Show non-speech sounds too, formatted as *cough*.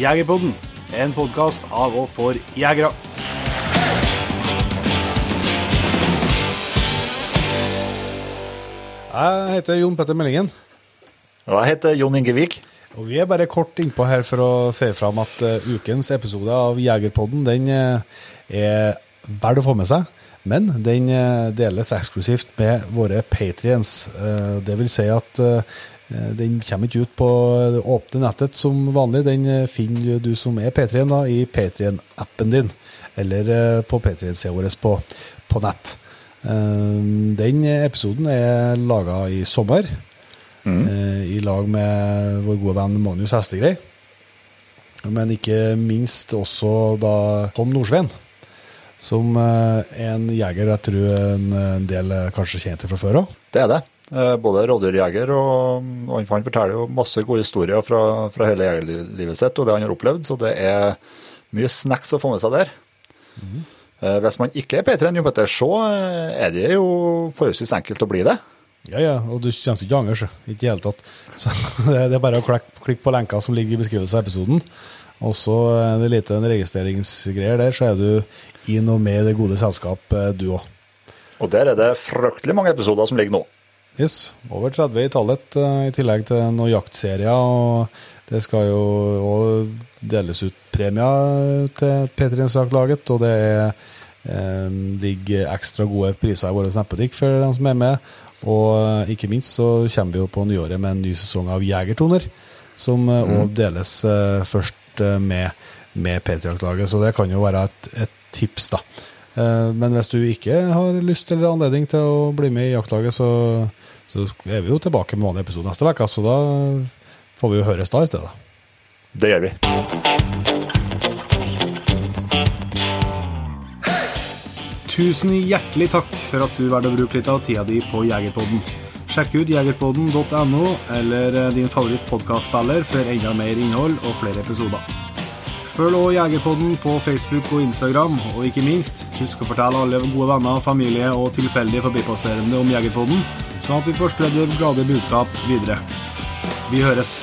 Jegerpodden, en podkast av og for jegere. Jeg heter Jon Petter Meldingen, Og jeg heter Jon Ingevik. og vi er bare kort innpå her for å si fram at eh, ukens episode av Jegerpodden den eh, er verd å få med seg. Men den eh, deles eksklusivt med våre patriens. Det vil si at den kommer ikke ut på det åpne nettet som vanlig. Den eh, finner du som er patrien da, i patrien-appen din, eller på på patrien-sida vår på, på nett. Eh, Den episoden er laga i sommer, mm. i lag med vår gode venn Magnus Hestegrei. Men ikke minst også da Tom Nordsveen, som eh, er en jeger jeg tror en, del eh, kanskje kjente fra før òg. Det er det. Eh, Både rovdyrjeger og, og han- han forteller jo masse gode historier fra, fra hele jegerlivet sitt og det han har opplevd, så det er mye snacks å få med seg der. Eh, Hvis man ikke er P3 Jon Petter, så eh, er det jo forholdsvis enkelt å bli det. Ja, ja, og du kommer ikke til å angre. Ikke i det hele tatt. *laughs* Så det er bare å klikke, på lenka som ligger i beskrivelsen av episoden. Og så er det lite en registreringsgreier der, så er du inn og med i det gode selskap, du òg. Og der er det fryktelig mange episoder som ligger nå. Yes, over 30 i tallet, eh, i tillegg til noen jaktserier. Og det skal jo òg deles ut premier til P3-jaktlaget, og det er, eh, ligger ekstra gode priser i vår nettbutikk for dem som er med. Og eh, ikke minst så kommer vi jo på nyåret med en ny sesong av Jegertoner, som òg deles eh, først eh, med, med P3-laget, Så det kan jo være et, et tips, da. Eh, Men hvis du ikke har lyst eller anledning til å bli med i jaktlaget, så, så er vi jo tilbake med vanlig episode neste uke. Så da får vi jo høres da i stedet. Det gjør vi. Tusen hjertelig takk for at du valgte å bruke litt av tida di på Jegerpodden. Sjekk ut jegerpodden.no eller eh, din favoritt-podkastspiller for enda mer innhold og flere episoder. Følg også Jegerpodden på Facebook og Instagram, og ikke minst, husk å fortelle alle gode venner, familie og tilfeldige forbipasserende om Jegerpodden, sånn at vi får spredd glade budskap videre. Vi høres.